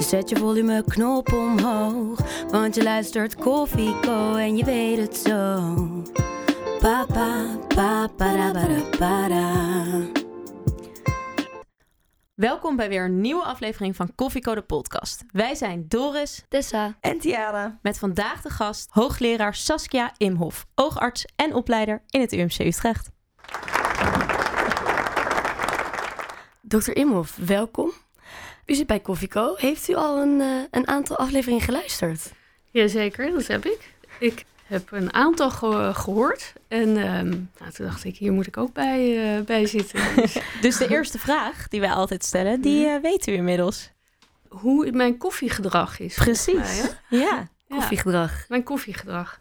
Zet je volumeknop omhoog. Want je luistert Koffieko en je weet het zo. Papa, papa, para, para. Welkom bij weer een nieuwe aflevering van Koffiecode Podcast. Wij zijn Doris Tessa. En Tiara. met vandaag de gast hoogleraar Saskia Imhoff, oogarts en opleider in het UMC Utrecht. Dr. Imhoff, welkom. U zit bij Koffieko. Heeft u al een, eh, een aantal afleveringen geluisterd? Jazeker, dat heb ik. Ik heb een aantal ge- gehoord. En ehm, nou, toen dacht ik, hier moet ik ook bij, eh, bij zitten. Dus Dus de eerste vraag die wij altijd stellen, die eh, weet u inmiddels. hoe mijn koffiegedrag is. mij, Precies. Ja. Ja, Koffiegedrag. mijn koffiegedrag.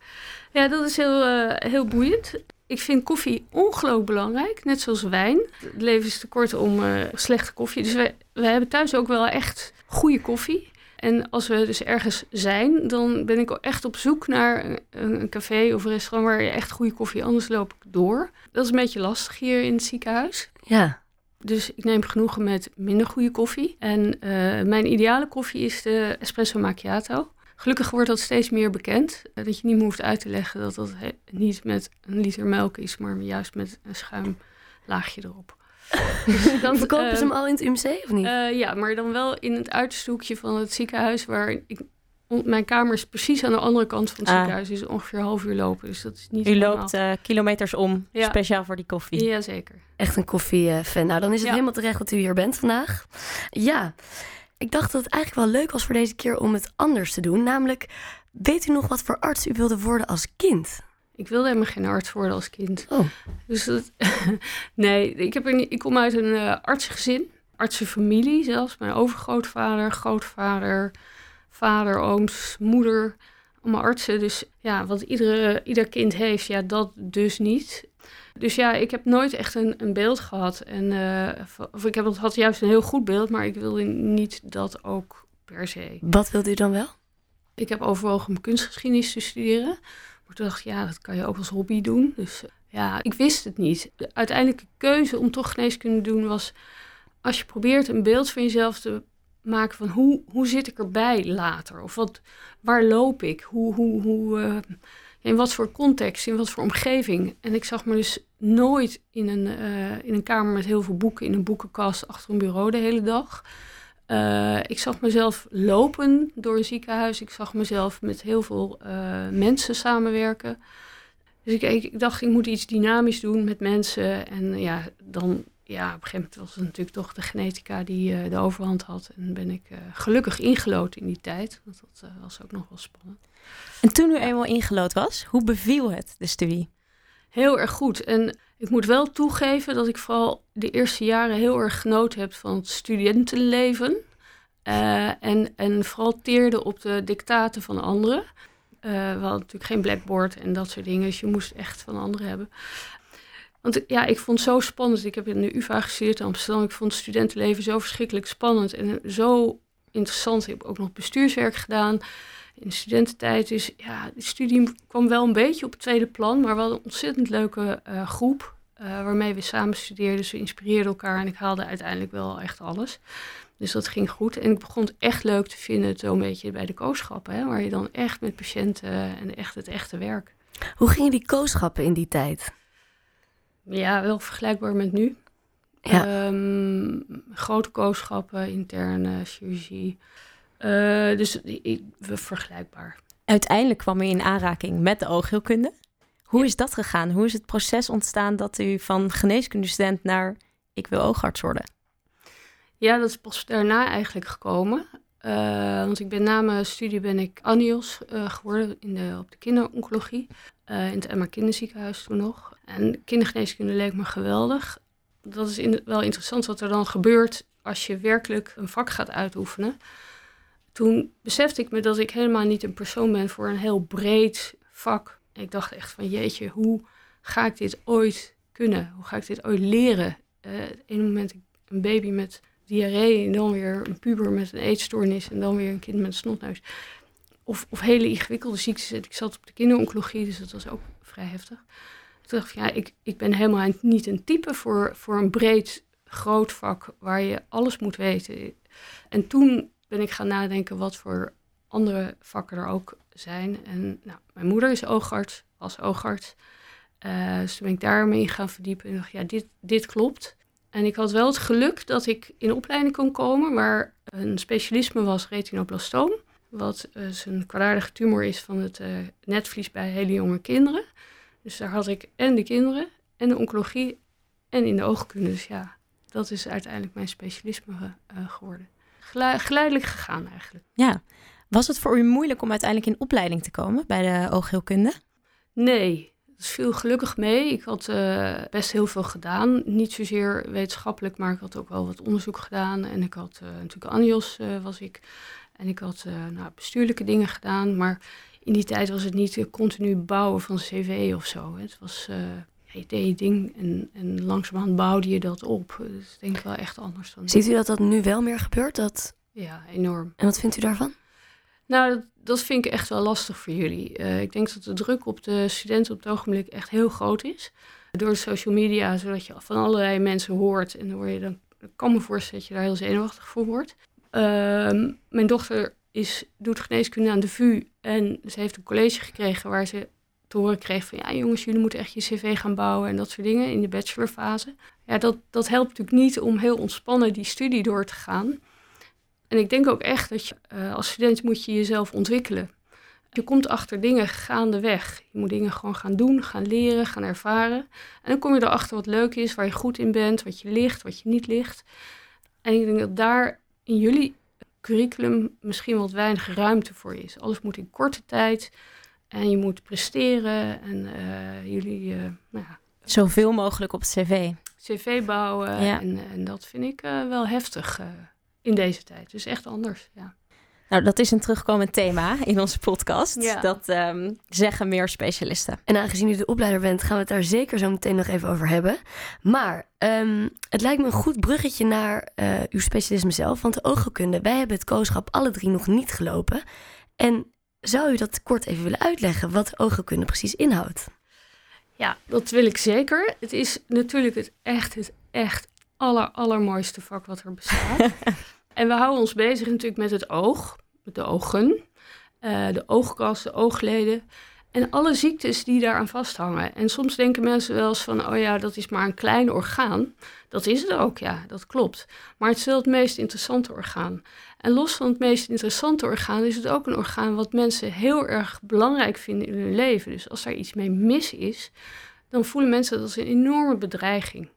Ja, dat is heel, eh, heel boeiend. Ik vind koffie ongelooflijk belangrijk, net zoals wijn. Het leven is te kort om eh, slechte koffie. Dus wij hebben thuis ook wel echt goede koffie. En als we dus ergens zijn, dan ben ik echt op zoek naar een, een café of een restaurant waar je echt goede koffie, anders loop ik door. Dat is een beetje lastig hier in het ziekenhuis. Ja. Dus ik neem genoegen met minder goede koffie. En eh, mijn ideale koffie is de espresso macchiato. Gelukkig wordt dat steeds meer bekend. eh, Dat je niet meer hoeft uit te leggen dat dat niet met een liter melk is, maar juist met een schuimlaagje erop. Dus dat, Verkopen ze hem al in het UMC of niet? eh, ja, maar dan wel in het uiterste hoekje van het ziekenhuis. Waar ik, mijn kamer is precies aan de andere kant van het Ah. ziekenhuis. Dus ongeveer een half uur lopen. Dus dat is niet U loopt eh, kilometers om, Ja. speciaal voor die koffie. Jazeker. Echt een koffiefan. Nou, dan is het Ja. helemaal terecht dat u hier bent vandaag. Ja, ik dacht dat het eigenlijk wel leuk was voor deze keer om het anders te doen. Namelijk, weet u nog wat voor arts u wilde worden als kind? Ik wilde helemaal geen arts worden als kind. Oh. Dus dat, nee, ik, heb ik kom uit een eh artsengezin. Artsenfamilie zelfs. Mijn overgrootvader, grootvader, vader, ooms, moeder. Allemaal artsen. Dus ja, wat iedere, ieder kind heeft, ja, dat dus niet. Dus ja, ik heb nooit echt een, een beeld gehad. En, eh, of ik heb, had juist een heel goed beeld, maar ik wilde niet dat ook per se. Wat wilde u dan wel? Ik heb overwogen om kunstgeschiedenis te studeren. Maar toen dacht ik, ja, dat kan je ook als hobby doen. Dus eh, ja, ik wist het niet. De uiteindelijke keuze om toch geneeskunde te doen was... als je probeert een beeld van jezelf te maken van hoe, hoe zit ik erbij later? Of wat, waar loop ik? Hoe, hoe, hoe, eh, in wat voor context, in wat voor omgeving? En ik zag me dus nooit in een, eh, in een kamer met heel veel boeken... in een boekenkast achter een bureau de hele dag... Eh, ik zag mezelf lopen door een ziekenhuis. Ik zag mezelf met heel veel eh, mensen samenwerken. Dus ik, ik, dacht, ik moet iets dynamisch doen met mensen. En ja, dan, ja, op een gegeven moment was het natuurlijk toch de genetica die de overhand had. En ben ik gelukkig ingeloten in die tijd. Want dat was ook nog wel spannend. En toen u eenmaal ingelood was, hoe beviel het, de studie? Heel erg goed. En ik moet wel toegeven dat ik vooral de eerste jaren heel erg genoten heb van het studentenleven. Eh, en, en vooral teerde op de dictaten van anderen. Eh, we hadden natuurlijk geen blackboard en dat soort dingen, dus je moest echt van anderen hebben. Want ja, ik vond het zo spannend. Ik heb in de UvA gestudeerd in Amsterdam. Ik vond het studentenleven zo verschrikkelijk spannend en zo interessant. Ik heb ook nog bestuurswerk gedaan in de studententijd. Dus ja, de studie kwam wel een beetje op het tweede plan. Maar we hadden een ontzettend leuke eh, groep eh, waarmee we samen studeerden. Dus we inspireerden elkaar en ik haalde uiteindelijk wel echt alles. Dus dat ging goed. En ik begon het echt leuk te vinden, zo'n beetje bij de kooschappen. Waar je dan echt met patiënten en echt het echte werk. Hoe gingen die kooschappen in die tijd? Ja, wel vergelijkbaar met nu. Ja. Ehm, grote kooschappen, interne chirurgie. Eh, dus we vergelijkbaar. Uiteindelijk kwam u in aanraking met de oogheelkunde. Hoe is dat gegaan? Hoe is het proces ontstaan dat u van geneeskundestudent naar ik wil oogarts worden? Ja, dat is pas daarna eigenlijk gekomen. Eh, want ik ben na mijn studie ben ik anios eh, geworden in de, op de kinderoncologie. in het Emma Kinderziekenhuis toen nog. En kindergeneeskunde leek me geweldig. Dat is in, wel interessant wat er dan gebeurt als je werkelijk een vak gaat uitoefenen. Toen besefte ik me dat ik helemaal niet een persoon ben voor een heel breed vak. Ik dacht echt van jeetje, hoe ga ik dit ooit kunnen? Hoe ga ik dit ooit leren? Uh, ene moment een baby met diarree en dan weer een puber met een eetstoornis en dan weer een kind met een snotneus. Of, of hele ingewikkelde ziektes. Ik zat op de kinderoncologie, dus dat was ook vrij heftig. Toen dacht ik, ja, ik, ik ben helemaal niet een type voor, voor een breed, groot vak waar je alles moet weten. En toen ben ik gaan nadenken wat voor andere vakken er ook zijn. En nou, mijn moeder is oogarts, was oogarts. Uh, dus toen ben ik daarmee gaan verdiepen en dacht, ja, dit, dit klopt. En ik had wel het geluk dat ik in opleiding kon komen waar een specialisme was retinoblastoom. Wat dus een kwaadaardige tumor is van het uh, netvlies bij hele jonge kinderen. Dus daar had ik en de kinderen en de oncologie en in de oogkunde. Dus ja, dat is uiteindelijk mijn specialisme geworden. Geleidelijk gegaan eigenlijk. Ja. Was het voor u moeilijk om uiteindelijk in opleiding te komen bij de oogheelkunde? Nee, het viel gelukkig mee. Ik had uh, best heel veel gedaan. Niet zozeer wetenschappelijk, maar ik had ook wel wat onderzoek gedaan. En ik had uh, natuurlijk ANIOS uh, was ik. En ik had nou, bestuurlijke dingen gedaan. Maar in die tijd was het niet continu bouwen van cv of zo. Het was je deed ding en, en langzamerhand bouwde je dat op. Dus ik denk wel echt anders dan. Ziet u dat dat nu wel meer gebeurt? Dat... Ja, enorm. En wat vindt u daarvan? Nou, dat, dat vind ik echt wel lastig voor jullie. Uh, ik denk dat de druk op de studenten op het ogenblik echt heel groot is. Door de social media, zodat je van allerlei mensen hoort. En dan word je dan, ik kan me voorstellen dat je daar heel zenuwachtig voor wordt. Uh, mijn dochter is, doet geneeskunde aan de VU. En ze heeft een college gekregen waar ze te kreeg van... ja jongens, jullie moeten echt je cv gaan bouwen en dat soort dingen in de bachelorfase. Ja, dat, dat helpt natuurlijk niet om heel ontspannen die studie door te gaan. En ik denk ook echt dat je uh, als student moet je jezelf ontwikkelen. Je komt achter dingen gaandeweg. Je moet dingen gewoon gaan doen, gaan leren, gaan ervaren. En dan kom je erachter wat leuk is, waar je goed in bent, wat je ligt, wat je niet ligt. En ik denk dat daar in jullie curriculum misschien wat weinig ruimte voor is. Alles moet in korte tijd en je moet presteren. En uh, jullie, uh, nou ja, Zoveel mogelijk op het cv. CV bouwen. Ja. En, en, dat vind ik uh, wel heftig in deze tijd. Dus echt anders, ja. Nou, dat is een terugkomend thema in onze podcast. Ja. Dat um, zeggen meer specialisten. En aangezien u de opleider bent, gaan we het daar zeker zo meteen nog even over hebben. Maar um, het lijkt me een goed bruggetje naar uh, uw specialisme zelf. Want de oogheelkunde, wij hebben het kooschap alle drie nog niet gelopen. En zou u dat kort even willen uitleggen, wat oogheelkunde precies inhoudt? Ja, dat wil ik zeker. Het is natuurlijk het echt, het echt aller, allermooiste vak wat er bestaat. en we houden ons bezig natuurlijk met het oog, met de ogen, uh, de oogkas, de oogleden. En alle ziektes die daaraan vasthangen. En soms denken mensen wel eens van, oh ja, dat is maar een klein orgaan. Dat is het ook, ja, dat klopt. Maar het is wel het meest interessante orgaan. En los van het meest interessante orgaan is het ook een orgaan wat mensen heel erg belangrijk vinden in hun leven. Dus als er iets mee mis is, dan voelen mensen dat als een enorme bedreiging.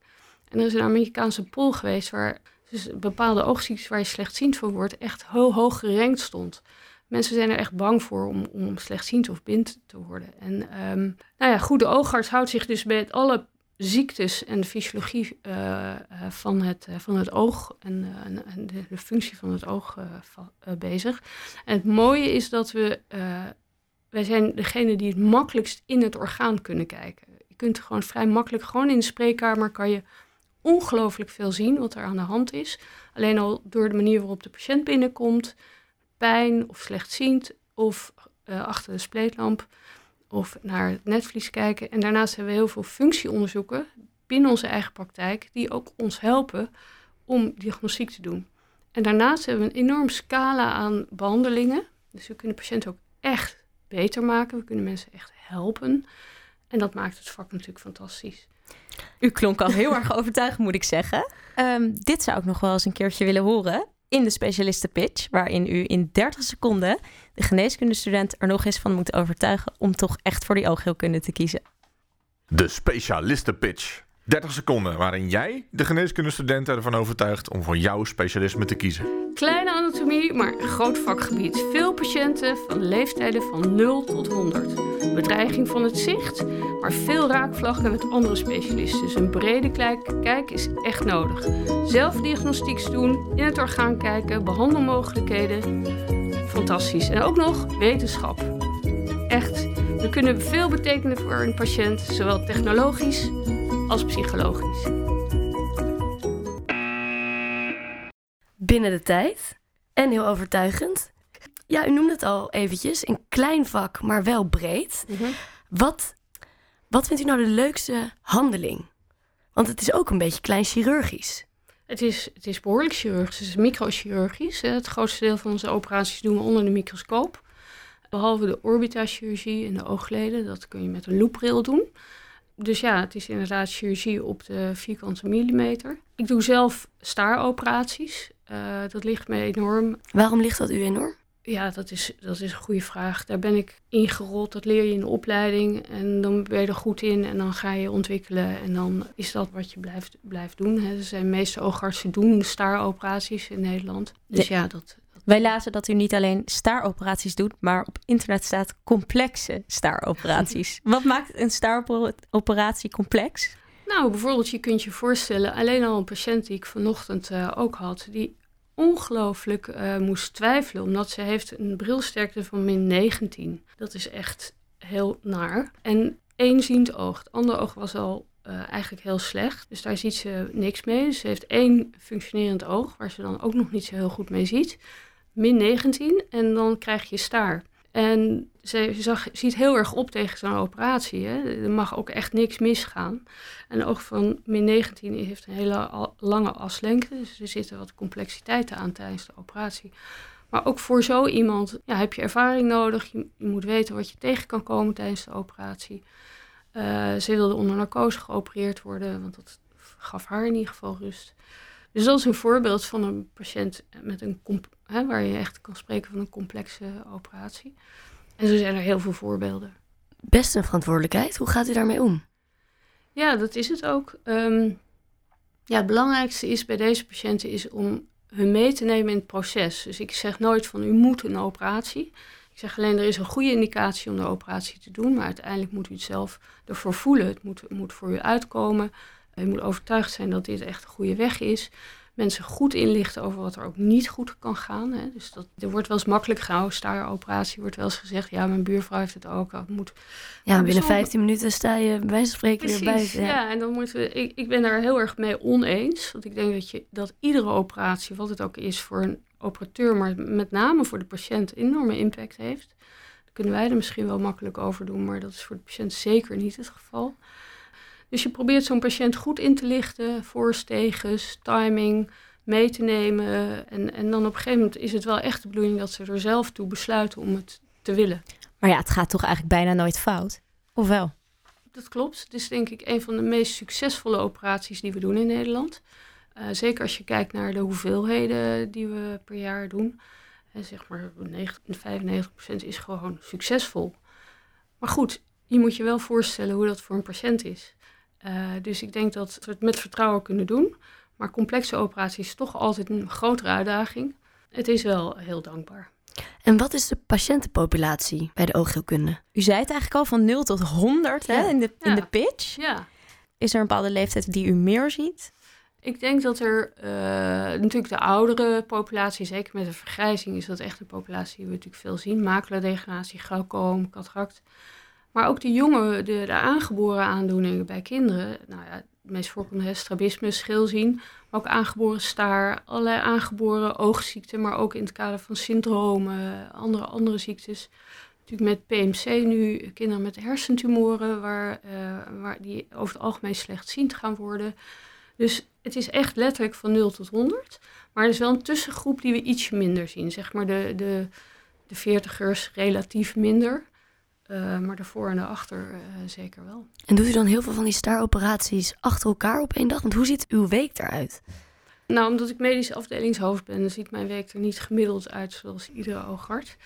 En er is een Amerikaanse poll geweest waar dus bepaalde oogziektes waar je slechtziend van wordt echt heel hoog gerankt stond. Mensen zijn er echt bang voor om, om slechtziend of blind te worden. En um, nou ja, goede oogarts houdt zich dus met alle ziektes en de fysiologie uh, van, het, uh, van het oog en, de, functie van het oog bezig. En het mooie is dat we, wij zijn degene die het makkelijkst in het orgaan kunnen kijken. Je kunt gewoon vrij makkelijk, gewoon in de spreekkamer kan je ongelooflijk veel zien wat er aan de hand is. Alleen al door de manier waarop de patiënt binnenkomt, pijn of slechtziend of achter de spleetlamp of naar het netvlies kijken. En daarnaast hebben we heel veel functieonderzoeken binnen onze eigen praktijk die ook ons helpen om diagnostiek te doen. En daarnaast hebben we een enorm scala aan behandelingen. Dus we kunnen patiënten ook echt beter maken. We kunnen mensen echt helpen. En dat maakt het vak natuurlijk fantastisch. U klonk al heel erg overtuigend, moet ik zeggen. Um, dit zou ik nog wel eens een keertje willen horen in de specialisten pitch, waarin u in 30 seconden de geneeskundestudent er nog eens van moet overtuigen om toch echt voor die oogheelkunde te kiezen. De specialisten pitch. 30 seconden waarin jij de geneeskundestudent ervan overtuigt om voor jouw specialisme te kiezen. Kleine anatomie, maar groot vakgebied. Veel patiënten van leeftijden van 0 tot 100. Bedreiging van het zicht, maar veel raakvlakken met andere specialisten. Dus een brede kijk is echt nodig. Zelfdiagnostiek doen, in het orgaan kijken, behandelmogelijkheden. fantastisch. En ook nog wetenschap. Echt, we kunnen veel betekenen voor een patiënt, zowel technologisch als psychologisch. Binnen de tijd en heel overtuigend. Ja, u noemde het al eventjes. Een klein vak, maar wel breed. Wat, wat vindt u nou de leukste handeling? Want het is ook een beetje klein chirurgisch. Het is, het is behoorlijk chirurgisch, het is microchirurgisch. Het grootste deel van onze operaties doen we onder de microscoop. Behalve de orbitachirurgie en de oogleden, dat kun je met een loopbril doen. Dus ja, het is inderdaad chirurgie op de vierkante millimeter. Ik doe zelf staaroperaties. Eh, dat ligt me enorm. Waarom ligt dat u enorm? Ja, dat is, dat is een goede vraag. Daar ben ik ingerold. Dat leer je in de opleiding. En dan ben je er goed in. En dan ga je ontwikkelen. En dan is dat wat je blijft, blijft doen. Hè. Zijn de meeste oogartsen doen staaroperaties in Nederland. Dus ja, dat, Wij lazen dat u niet alleen staaroperaties doet, maar op internet staat complexe staaroperaties. Wat maakt een staaroperatie complex? Nou, bijvoorbeeld, je kunt je voorstellen, alleen al een patiënt die ik vanochtend eh, ook had, die ongelooflijk eh, moest twijfelen, omdat ze heeft een brilsterkte van min 19. Dat is echt heel naar. En éénziend oog. Het andere oog was al eh, eigenlijk heel slecht, dus daar ziet ze niks mee. Dus ze heeft één functionerend oog, waar ze dan ook nog niet zo heel goed mee ziet. Min 19 en dan krijg je staar. En ze zag, ziet heel erg op tegen zo'n operatie. Hè. Er mag ook echt niks misgaan. En een oog van min 19 heeft een hele lange aslengte. Dus er zitten wat complexiteiten aan tijdens de operatie. Maar ook voor zo iemand ja, heb je ervaring nodig. Je, je moet weten wat je tegen kan komen tijdens de operatie. Eh, ze wilde onder narcose geopereerd worden, want dat gaf haar in ieder geval rust. Dus dat is een voorbeeld van een patiënt met een comp- hè, waar je echt kan spreken van een complexe operatie. En zo zijn er heel veel voorbeelden. Best een verantwoordelijkheid. Hoe gaat u daarmee om? Ja, dat is het ook. Ehm, ja, het belangrijkste is bij deze patiënten is om hun mee te nemen in het proces. Dus ik zeg nooit van u moet een operatie. Ik zeg alleen er is een goede indicatie om de operatie te doen, maar uiteindelijk moet u het zelf ervoor voelen. Het moet, moet voor u uitkomen. U moet overtuigd zijn dat dit echt een goede weg is. Mensen goed inlichten over wat er ook niet goed kan gaan. Hè. Dus dat, er wordt wel eens makkelijk gehouden, staaroperatie wordt wel eens gezegd. Ja, mijn buurvrouw heeft het ook. Dat moet Ja, binnen sommige- 15 minuten sta je bij wijze van spreken weer buiten. ja. en dan moeten we. Ik, ik ben daar heel erg mee oneens. Want ik denk dat, je, dat iedere operatie, wat het ook is voor een operateur, maar met name voor de patiënt, enorme impact heeft. Dat kunnen wij er misschien wel makkelijk over doen, maar dat is voor de patiënt zeker niet het geval. Dus je probeert zo'n patiënt goed in te lichten, voor's, tegens, timing, mee te nemen. En, en dan op een gegeven moment is het wel echt de bedoeling dat ze er zelf toe besluiten om het te willen. Maar ja, het gaat toch eigenlijk bijna nooit fout? Of wel? Dat klopt. Het is denk ik een van de meest succesvolle operaties die we doen in Nederland. Eh, zeker als je kijkt naar de hoeveelheden die we per jaar doen. En zeg maar 90, 95% is gewoon succesvol. Maar goed, je moet je wel voorstellen hoe dat voor een patiënt is. Eh, dus ik denk dat we het met vertrouwen kunnen doen. Maar complexe operaties is toch altijd een grotere uitdaging. Het is wel heel dankbaar. En wat is de patiëntenpopulatie bij de oogheelkunde? U zei het eigenlijk al van 0 tot 100 hè, in, de, in de pitch. Ja. Is er een bepaalde leeftijd die u meer ziet? Ik denk dat er eh, natuurlijk de oudere populatie, zeker met de vergrijzing, is dat echt een populatie die we natuurlijk veel zien. Maculadegeneratie, glaucoom, cataract. Maar ook de jonge, de, aangeboren aandoeningen bij kinderen. Nou ja, het meest voorkomende is strabisme, schilzien. Maar ook aangeboren staar, allerlei aangeboren oogziekten. Maar ook in het kader van syndromen, andere, andere ziektes. Natuurlijk met PMC nu, kinderen met hersentumoren, waar, eh, waar die over het algemeen slechtziend gaan worden. Dus het is echt letterlijk van 0 tot 100. Maar er is wel een tussengroep die we ietsje minder zien. Zeg maar de, de, de 40ers relatief minder. Eh, maar daarvoor en daarachter eh, zeker wel. En doet u dan heel veel van die staaroperaties achter elkaar op één dag? Want hoe ziet uw week eruit? Nou, omdat ik medische afdelingshoofd ben, dan ziet mijn week er niet gemiddeld uit zoals iedere oogarts.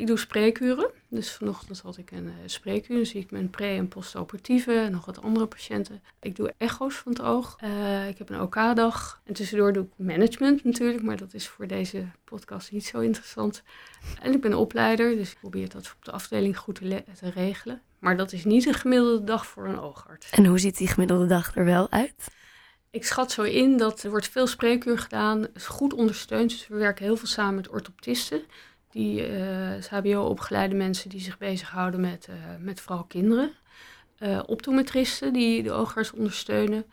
Ik doe spreekuren. Dus vanochtend had ik een uh, spreekuur. Dan zie ik mijn pre- en postoperatieve en nog wat andere patiënten. Ik doe echo's van het oog. Uh, ik heb een OK-dag. En tussendoor doe ik management natuurlijk, maar dat is voor deze podcast niet zo interessant. En ik ben opleider, dus ik probeer dat op de afdeling goed te, te regelen. Maar dat is niet een gemiddelde dag voor een oogarts. En hoe ziet die gemiddelde dag er wel uit? Ik schat zo in dat er wordt veel spreekuur gedaan, is goed ondersteund. Dus we werken heel veel samen met orthoptisten. Die uh, HBO-opgeleide mensen die zich bezighouden met, uh, met vooral kinderen. Uh, optometristen die de oogarts ondersteunen.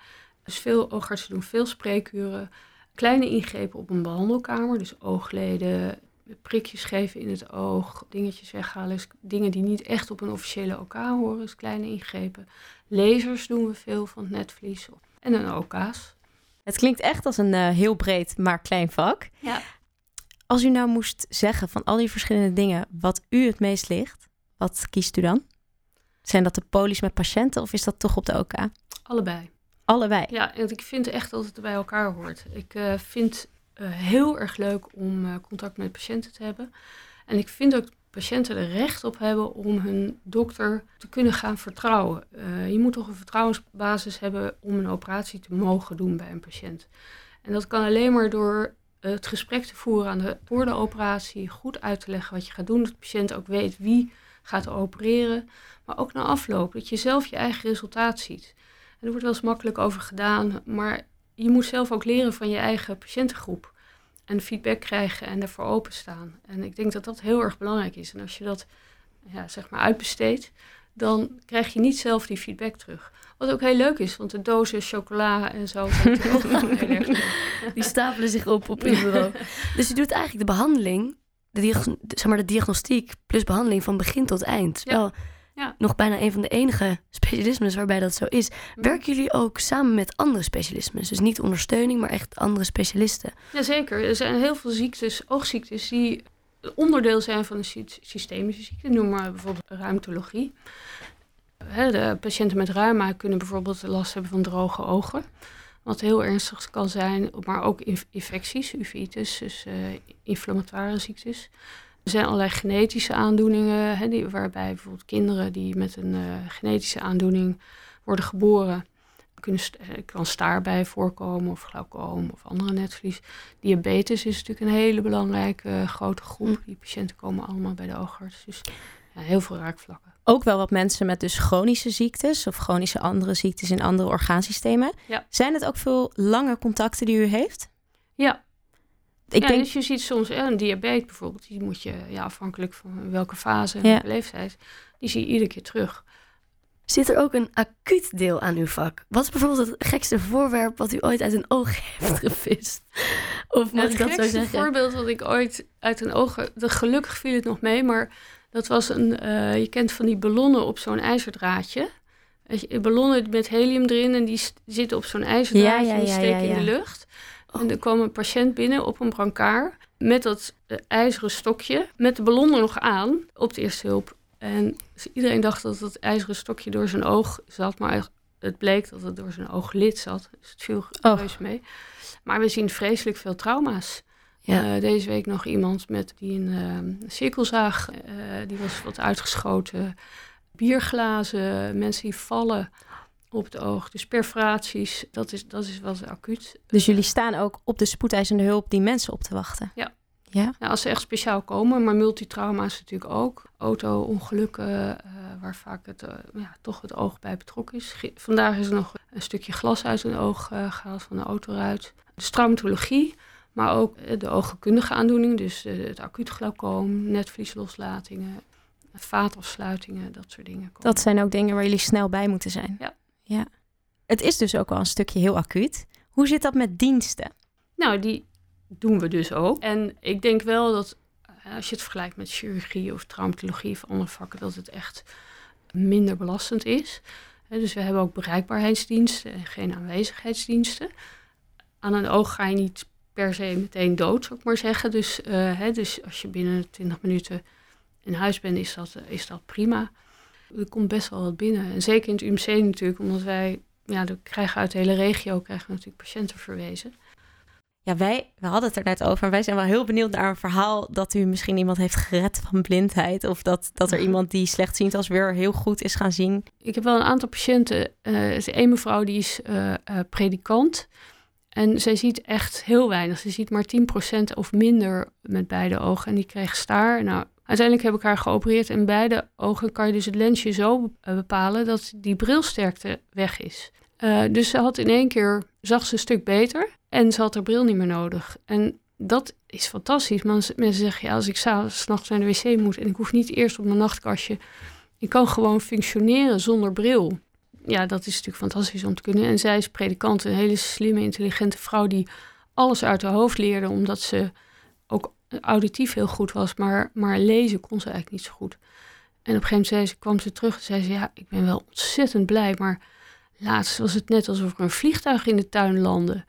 Dus veel oogartsen doen veel spreekuren. Kleine ingrepen op een behandelkamer, dus oogleden, prikjes geven in het oog, dingetjes weghalen. Dus dingen die niet echt op een officiële OK horen, dus kleine ingrepen. Lasers doen we veel van het netvlies en een OK's. Het klinkt echt als een uh, heel breed, maar klein vak. Ja. Als u nou moest zeggen van al die verschillende dingen wat u het meest ligt, wat kiest u dan? Zijn dat de polies met patiënten of is dat toch op de OK? Allebei. Allebei? Ja, en ik vind echt dat het bij elkaar hoort. Ik uh, vind uh, heel erg leuk om uh, contact met patiënten te hebben. En ik vind ook patiënten er recht op hebben om hun dokter te kunnen gaan vertrouwen. Uh, je moet toch een vertrouwensbasis hebben om een operatie te mogen doen bij een patiënt. En dat kan alleen maar door het gesprek te voeren aan de, voor de operatie, goed uit te leggen wat je gaat doen, dat de patiënt ook weet wie gaat opereren, maar ook na afloop, dat je zelf je eigen resultaat ziet. En er wordt wel eens makkelijk over gedaan, maar je moet zelf ook leren van je eigen patiëntengroep en feedback krijgen en ervoor openstaan. En ik denk dat dat heel erg belangrijk is. En als je dat ja, zeg maar uitbesteedt, dan krijg je niet zelf die feedback terug. Wat ook heel leuk is, want de dozen chocola en zo. die stapelen zich op op je bureau. Dus je doet eigenlijk de behandeling, de, zeg maar de diagnostiek plus behandeling van begin tot eind. Ja. Wel, Ja. nog bijna een van de enige specialismes waarbij dat zo is. Werken jullie ook samen met andere specialismes? Dus niet ondersteuning, maar echt andere specialisten. Jazeker, er zijn heel veel ziektes, oogziektes, die onderdeel zijn van een sy- systemische ziekte. Noem maar bijvoorbeeld ruimtologie. De patiënten met reuma kunnen bijvoorbeeld last hebben van droge ogen. Wat heel ernstig kan zijn, maar ook inf- infecties, uveitis, dus eh, inflammatoire ziektes. Er zijn allerlei genetische aandoeningen, hè, die, waarbij bijvoorbeeld kinderen die met een eh, genetische aandoening worden geboren, eh, kan staarbij voorkomen of glaucoom of andere netvlies. Diabetes is natuurlijk een hele belangrijke eh, grote groep. Die patiënten komen allemaal bij de oogarts. Dus ja, heel veel raakvlakken. Ook wel wat mensen met dus chronische ziektes of chronische andere ziektes in andere orgaansystemen. Ja. Zijn het ook veel lange contacten die u heeft? Ja, Ik ja, denk, dus je ziet soms eh, een diabetes bijvoorbeeld, die moet je ja, afhankelijk van welke fase en welke leeftijd, die zie je iedere keer terug. Zit er ook een acuut deel aan uw vak? Wat is bijvoorbeeld het gekste voorwerp wat u ooit uit een oog heeft gevist? Of moet Nou, ik het dat zo gekste zeggen? voorbeeld wat ik ooit uit een ogen... De, gelukkig viel het nog mee, maar dat was een... eh, je kent van die ballonnen op zo'n ijzerdraadje. Ballonnen met helium erin en die zitten op zo'n ijzerdraadje Ja, ja, en die steken in de lucht. En er kwam een patiënt binnen op een brancard met dat eh, ijzeren stokje, met de ballon er nog aan op de eerste hulp. En dus iedereen dacht dat het ijzeren stokje door zijn oog zat, maar het bleek dat het door zijn ooglid zat. Dus het viel Oh. heus mee. Maar we zien vreselijk veel trauma's. Ja. Eh, deze week nog iemand met die een eh, cirkelzaag, eh, die was wat uitgeschoten. Bierglazen, mensen die vallen op het oog. Dus perforaties, dat is, dat is wel acuut. dus jullie staan ook op de spoedeisende hulp die mensen op te wachten? Ja. Ja? Nou, als ze echt speciaal komen, maar multitrauma's natuurlijk ook. Auto-ongelukken, eh, waar vaak het, eh, ja, toch het oog bij betrokken is. Ge- Vandaag is er nog een stukje glas uit een oog eh, gehaald van de autoruit. Dus traumatologie, maar ook de oogkundige aandoening. Dus het acuut glaucoom, netvlieslosslatingen, vaatafsluitingen, dat soort dingen. komen. Dat zijn ook dingen waar jullie snel bij moeten zijn. Ja. ja. Het is dus ook wel een stukje heel acuut. Hoe zit dat met diensten? Nou, die doen we dus ook. En ik denk wel dat eh, als je het vergelijkt met chirurgie of traumatologie of andere vakken, dat het echt minder belastend is. Dus we hebben ook bereikbaarheidsdiensten en geen aanwezigheidsdiensten. Aan een oog ga je niet per se meteen dood, zou ik maar zeggen. Dus, eh, dus als je binnen 20 minuten in huis bent, is dat, eh, is dat prima. Er komt best wel wat binnen. En zeker in het UMC natuurlijk, omdat wij, ja, we krijgen uit de hele regio krijgen natuurlijk patiënten verwezen. Ja, wij, we hadden het er net over. Wij zijn wel heel benieuwd naar een verhaal dat u misschien iemand heeft gered van blindheid. Of dat, dat er iemand die slechtziend als weer heel goed is gaan zien. Ik heb wel een aantal patiënten. Er is één mevrouw die is eh, eh, predikant. En zij ziet echt heel weinig. Ze ziet maar 10% of minder met beide ogen. En die kreeg staar. Nou, uiteindelijk heb ik haar geopereerd. En beide ogen kan je dus het lensje zo bepalen dat die brilsterkte weg is. Eh, dus ze had in één keer, zag ze een stuk beter. En ze had haar bril niet meer nodig. En dat is fantastisch. Maar mensen zeggen, ja, als ik s'nachts naar de wc moet en ik hoef niet eerst op mijn nachtkastje, ik kan gewoon functioneren zonder bril. Ja, dat is natuurlijk fantastisch om te kunnen. En zij is predikant, een hele slimme, intelligente vrouw die alles uit haar hoofd leerde, omdat ze ook auditief heel goed was, maar, maar lezen kon ze eigenlijk niet zo goed. En op een gegeven moment ze, kwam ze terug en zei ze, ja, ik ben wel ontzettend blij, maar laatst was het net alsof er een vliegtuig in de tuin landde.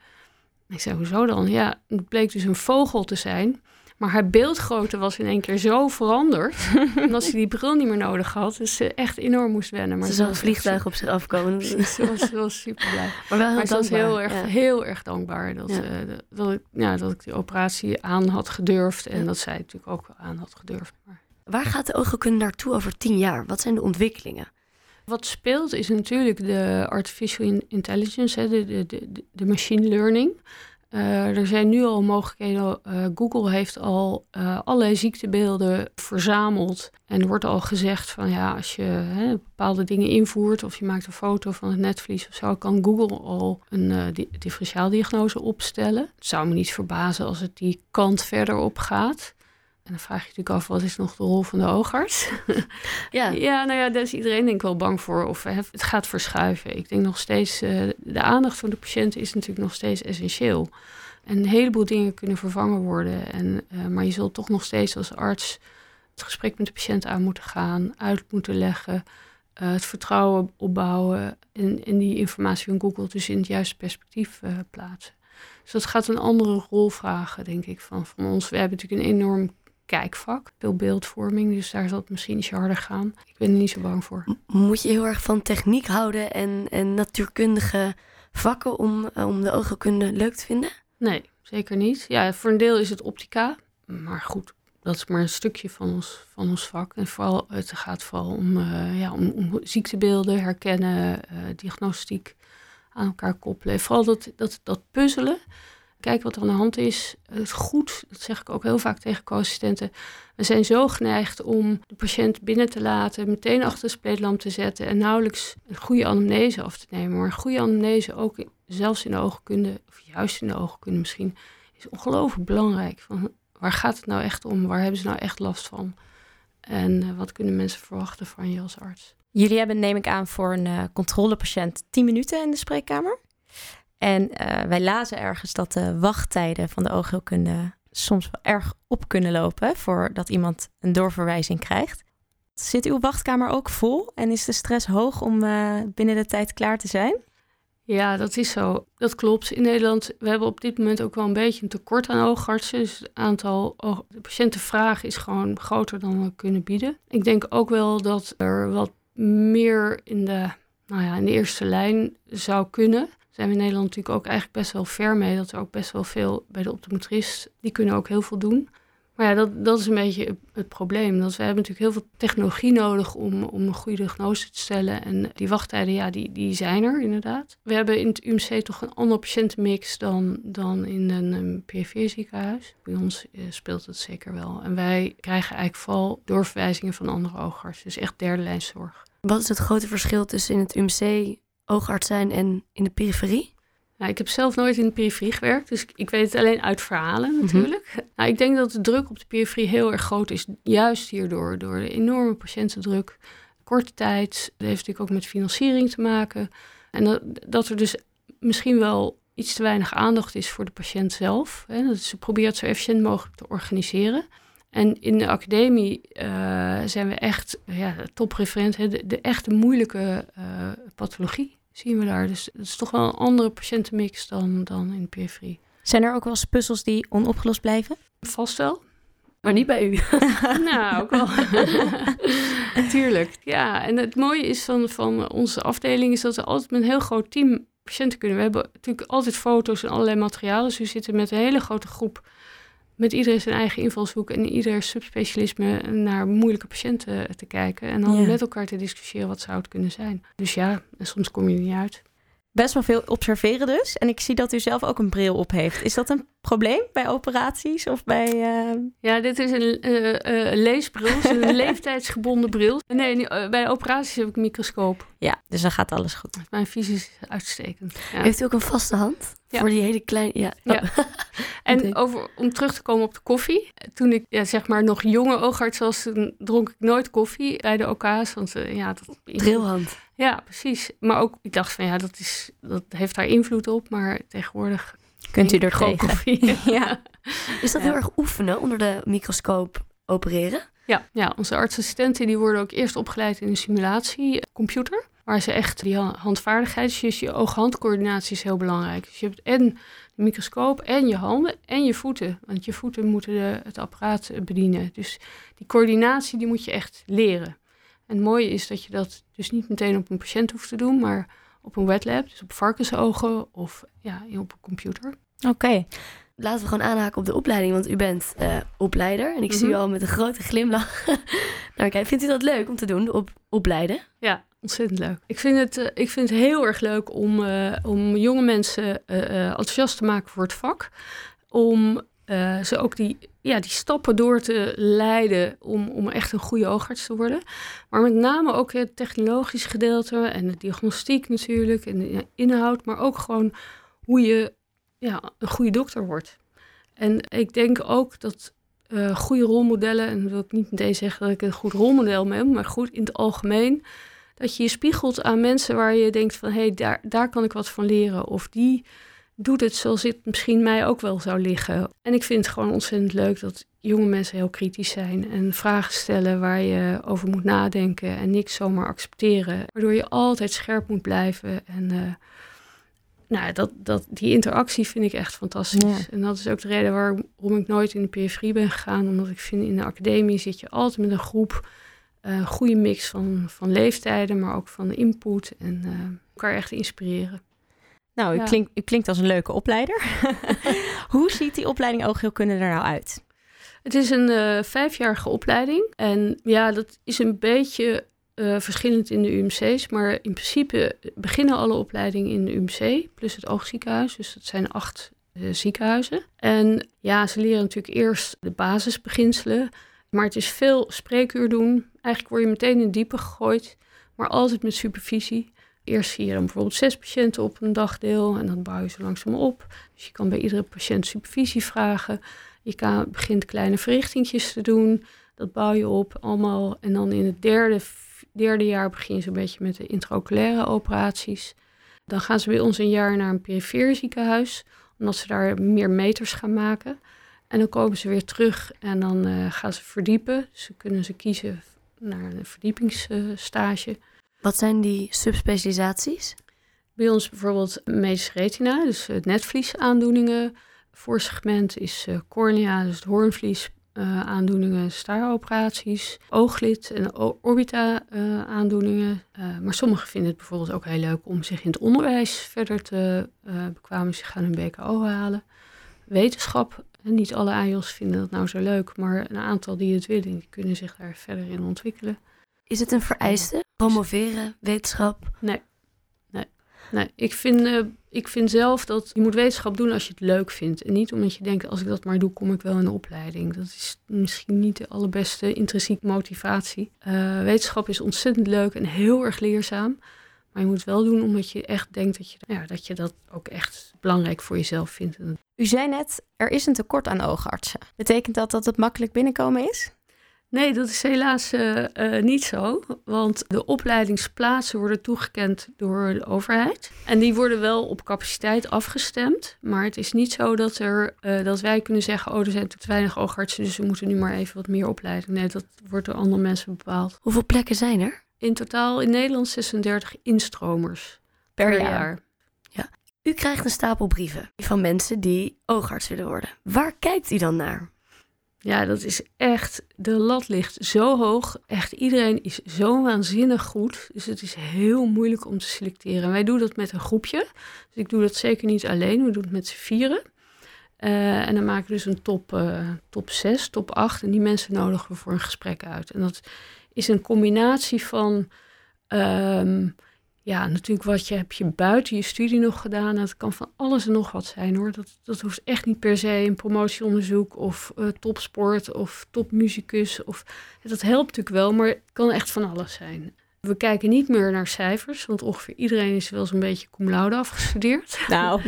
Ik zei, hoezo dan? Ja, het bleek dus een vogel te zijn. Maar haar beeldgrootte was in één keer zo veranderd. omdat ze die bril niet meer nodig had. Dus ze echt enorm moest wennen. Maar ze zag een vliegtuig op zich afkomen. ze, was, ze was super blij. Maar wel heel maar dankbaar. ze was heel erg, heel erg dankbaar dat, Ja. eh, dat, ik, ja, dat ik die operatie aan had gedurfd. En Ja. dat zij natuurlijk ook aan had gedurfd. Maar Waar gaat de oogheelkunde naartoe over tien jaar? Wat zijn de ontwikkelingen? Wat speelt is natuurlijk de artificial in- intelligence, hè, de, de, de, machine learning. Eh, er zijn nu al mogelijkheden. eh, Google heeft al eh, allerlei ziektebeelden verzameld. En er wordt al gezegd van ja, als je hè, bepaalde dingen invoert of je maakt een foto van het netvlies of zo, kan Google al een di- differentiaaldiagnose opstellen. Het zou me niet verbazen als het die kant verder op gaat. En dan vraag je natuurlijk af, wat is nog de rol van de oogarts? Ja, Ja, nou ja, daar is iedereen denk ik wel bang voor. Of het gaat verschuiven. Ik denk nog steeds, eh, de aandacht van de patiënt is natuurlijk nog steeds essentieel. En een heleboel dingen kunnen vervangen worden. En, eh, maar je zult toch nog steeds als arts het gesprek met de patiënt aan moeten gaan, uit moeten leggen, eh, het vertrouwen opbouwen en, en die informatie van Google dus in het juiste perspectief plaatsen. Dus dat gaat een andere rol vragen, denk ik, van, van ons. We hebben natuurlijk een enorm kijkvak, veel beeldvorming, dus daar zal het misschien ietsje harder gaan. Ik ben er niet zo bang voor. Moet je heel erg van techniek houden en, en natuurkundige vakken om, eh, om de oogheelkunde leuk te vinden? Nee, zeker niet. Ja, voor een deel is het optica, maar goed, dat is maar een stukje van ons, van ons vak. En vooral, het gaat vooral om, eh, ja, om, om ziektebeelden herkennen, eh, diagnostiek aan elkaar koppelen. En vooral dat, dat, dat puzzelen. Kijk wat er aan de hand is. Het goed, dat zeg ik ook heel vaak tegen co-assistenten. We zijn zo geneigd om de patiënt binnen te laten, meteen achter de spleetlamp te zetten en nauwelijks een goede anamnese af te nemen. Maar een goede anamnese, ook zelfs in de oogkunde, of juist in de oogkunde misschien, is ongelooflijk belangrijk. Van, waar gaat het nou echt om? Waar hebben ze nou echt last van? En eh, wat kunnen mensen verwachten van je als arts? Jullie hebben, neem ik aan, voor een eh, controlepatiënt 10 minuten in de spreekkamer. En eh, wij lazen ergens dat de wachttijden van de oogheelkunde soms wel erg op kunnen lopen voordat iemand een doorverwijzing krijgt. Zit uw wachtkamer ook vol en is de stress hoog om eh, binnen de tijd klaar te zijn? Ja, dat is zo. Dat klopt. In Nederland, we hebben op dit moment ook wel een beetje een tekort aan oogartsen. Dus het aantal oog- de patiëntenvraag is gewoon groter dan we kunnen bieden. Ik denk ook wel dat er wat meer in de, nou ja, in de eerste lijn zou kunnen. Zijn we in Nederland natuurlijk ook eigenlijk best wel ver mee. Dat er ook best wel veel bij de optometrist, die kunnen ook heel veel doen. Maar ja, dat, dat is een beetje het, probleem. Dat we hebben natuurlijk heel veel technologie nodig om, om een goede diagnose te stellen. En die wachttijden, ja, die, die zijn er inderdaad. We hebben in het UMC toch een andere patiëntenmix dan, dan in een, een PFV ziekenhuis. Bij ons eh, speelt het zeker wel. En wij krijgen eigenlijk vooral doorverwijzingen van andere oogartsen. Dus echt derde lijn zorg. Wat is het grote verschil tussen in het UMC oogarts zijn en in de periferie? Nou, ik heb zelf nooit in de periferie gewerkt, dus ik, ik weet het alleen uit verhalen natuurlijk. Nou, ik denk dat de druk op de periferie heel erg groot is, juist hierdoor, door de enorme patiëntendruk. Korte tijd, dat heeft natuurlijk ook met financiering te maken. En dat, dat er dus misschien wel iets te weinig aandacht is voor de patiënt zelf. Hè, dat ze probeert zo efficiënt mogelijk te organiseren. En in de academie eh, zijn we echt ja, topreferent, hè, de, de echte moeilijke eh, pathologie zien we daar. Dus het is toch wel een andere patiëntenmix dan, dan in de periferie. Zijn er ook wel eens puzzels die onopgelost blijven? Vast wel. Maar niet bij u. nou, ook wel. Tuurlijk. Ja, en het mooie is van, van onze afdeling is dat we altijd met een heel groot team patiënten kunnen. We hebben natuurlijk altijd foto's en allerlei materialen. Dus we zitten met een hele grote groep. Met iedereen zijn eigen invalshoek en ieder subspecialisme naar moeilijke patiënten te kijken. En dan Ja. met elkaar te discussiëren wat zou het kunnen zijn. Dus ja, en soms kom je er niet uit. Best wel veel observeren dus. En ik zie dat u zelf ook een bril op heeft. Is dat een probleem bij operaties of bij... Uh... Ja, dit is een uh, leesbril, een leeftijdsgebonden bril. Nee, bij operaties heb ik een microscoop. Ja, dus dan gaat alles goed. Mijn visie is uitstekend. Ja. Heeft u ook een vaste hand? Ja. Voor die hele kleine... Ja. ja. en over, om terug te komen op de koffie. Toen ik ja, zeg maar nog jonge oogarts was, dronk ik nooit koffie bij de OK's. Want ja, dat... Drilhand. Ja, precies. Maar ook, ik dacht van ja, dat, is, dat heeft daar invloed op. Maar tegenwoordig kunt u er. Koffie. ja. Is dat heel erg oefenen onder de microscoop opereren? Ja, ja onze artsassistenten die worden ook eerst opgeleid in een simulatiecomputer. Waar ze echt die handvaardigheid, dus je oog-handcoördinatie is heel belangrijk. Dus je hebt en de microscoop en je handen en je voeten. Want je voeten moeten de, het apparaat bedienen. Dus die coördinatie die moet je echt leren. En het mooie is dat je dat dus niet meteen op een patiënt hoeft te doen, maar op een wet lab, dus op varkensogen of ja, op een computer. Oké. Laten we gewoon aanhaken op de opleiding, want u bent uh, opleider. En ik zie u al met een grote glimlach. nou, kijk, vindt u dat leuk om te doen, op, opleiden? Ja, ontzettend leuk. Ik vind het, uh, ik vind het heel erg leuk om, uh, om jonge mensen enthousiast te maken voor het vak. Om ze ook die, ja, die stappen door te leiden om, om echt een goede oogarts te worden. Maar met name ook het technologisch gedeelte en de diagnostiek natuurlijk en de inhoud, maar ook gewoon hoe je ja, een goede dokter wordt. En ik denk ook dat uh, goede rolmodellen, en wil ik niet meteen zeggen dat ik een goed rolmodel ben, maar goed in het algemeen, dat je je spiegelt aan mensen waar je denkt van hé, hey, daar, daar kan ik wat van leren. Of die doet het zoals het misschien mij ook wel zou liggen. En ik vind het gewoon ontzettend leuk dat jonge mensen heel kritisch zijn en vragen stellen waar je over moet nadenken en niks zomaar accepteren. Waardoor je altijd scherp moet blijven en... Uh, nou, dat, dat, die interactie vind ik echt fantastisch. Ja. En dat is ook de reden waarom ik nooit in de periferie ben gegaan. Omdat ik vind in de academie zit je altijd met een groep. Een uh, goede mix van, van leeftijden, maar ook van input. En uh, elkaar echt inspireren. Nou, u, Ja. klinkt, u klinkt als een leuke opleider. Hoe ziet die opleiding oogheelkunde er nou uit? Het is een eh, vijfjarige opleiding. En ja, dat is een beetje eh, verschillend in de UMC's. Maar in principe beginnen alle opleidingen in de UMC, plus het oogziekenhuis. Dus dat zijn acht eh, ziekenhuizen. En ja, ze leren natuurlijk eerst de basisbeginselen. Maar het is veel spreekuur doen. Eigenlijk word je meteen in diepe gegooid, maar altijd met supervisie. Eerst zie je dan bijvoorbeeld zes patiënten op een dagdeel en dan bouw je zo langzaam op. Dus je kan bij iedere patiënt supervisie vragen. Je kan, begint kleine verrichtingjes te doen. Dat bouw je op allemaal. En dan in het derde, derde jaar begin je zo'n beetje met de intraoculaire operaties. Dan gaan ze bij ons een jaar naar een perifeer ziekenhuis, omdat ze daar meer meters gaan maken. En dan komen ze weer terug en dan uh, gaan ze verdiepen. Ze kunnen ze kiezen naar een verdiepingsstage. Wat zijn die subspecialisaties? Bij ons bijvoorbeeld medische retina, dus het netvlies aandoeningen. Voorsegment is uh, cornea, dus het hoornvlies uh, aandoeningen, staaroperaties, ooglid en orbita aandoeningen. Maar sommigen vinden het bijvoorbeeld ook heel leuk om zich in het onderwijs verder te bekwamen. Ze gaan hun BKO halen. Wetenschap, en niet alle AJOS vinden dat nou zo leuk, maar een aantal die het willen, die kunnen zich daar verder in ontwikkelen. Is het een vereiste? Promoveren, wetenschap? Nee, nee, nee. Ik vind, uh, ik vind zelf dat je moet wetenschap doen als je het leuk vindt. En niet omdat je denkt, als ik dat maar doe, kom ik wel in de opleiding. Dat is misschien niet de allerbeste intrinsieke motivatie. Uh, wetenschap is ontzettend leuk en heel erg leerzaam. Maar je moet het wel doen omdat je echt denkt dat je, ja, dat, je dat ook echt belangrijk voor jezelf vindt. U zei net, er is een tekort aan oogartsen. Betekent dat dat het makkelijk binnenkomen is? Nee, dat is helaas uh, uh, niet zo. Want de opleidingsplaatsen worden toegekend door de overheid. En die worden wel op capaciteit afgestemd. Maar het is niet zo dat, er, uh, dat wij kunnen zeggen... oh, er zijn te weinig oogartsen, dus we moeten nu maar even wat meer opleiden. Nee, dat wordt door andere mensen bepaald. Hoeveel plekken zijn er? In totaal in Nederland 36 instromers per, per jaar. jaar. Ja. U krijgt een stapel brieven van mensen die oogarts willen worden. Waar kijkt u dan naar? Ja, dat is echt, de lat ligt zo hoog. Echt iedereen is zo waanzinnig goed. Dus het is heel moeilijk om te selecteren. Wij doen dat met een groepje. Dus ik doe dat zeker niet alleen. We doen het met z'n vieren. Uh, en dan maken we dus een top, uh, top 6, top 8. En die mensen nodigen we voor een gesprek uit. En dat is een combinatie van... Um, ja, natuurlijk wat je heb je buiten je studie nog gedaan. Het kan van alles en nog wat zijn hoor. Dat, dat hoeft echt niet per se een promotieonderzoek of uh, topsport of topmuzikus. Of, dat helpt natuurlijk wel, maar het kan echt van alles zijn. We kijken niet meer naar cijfers, want ongeveer iedereen is wel zo'n beetje cum laude afgestudeerd. Nou,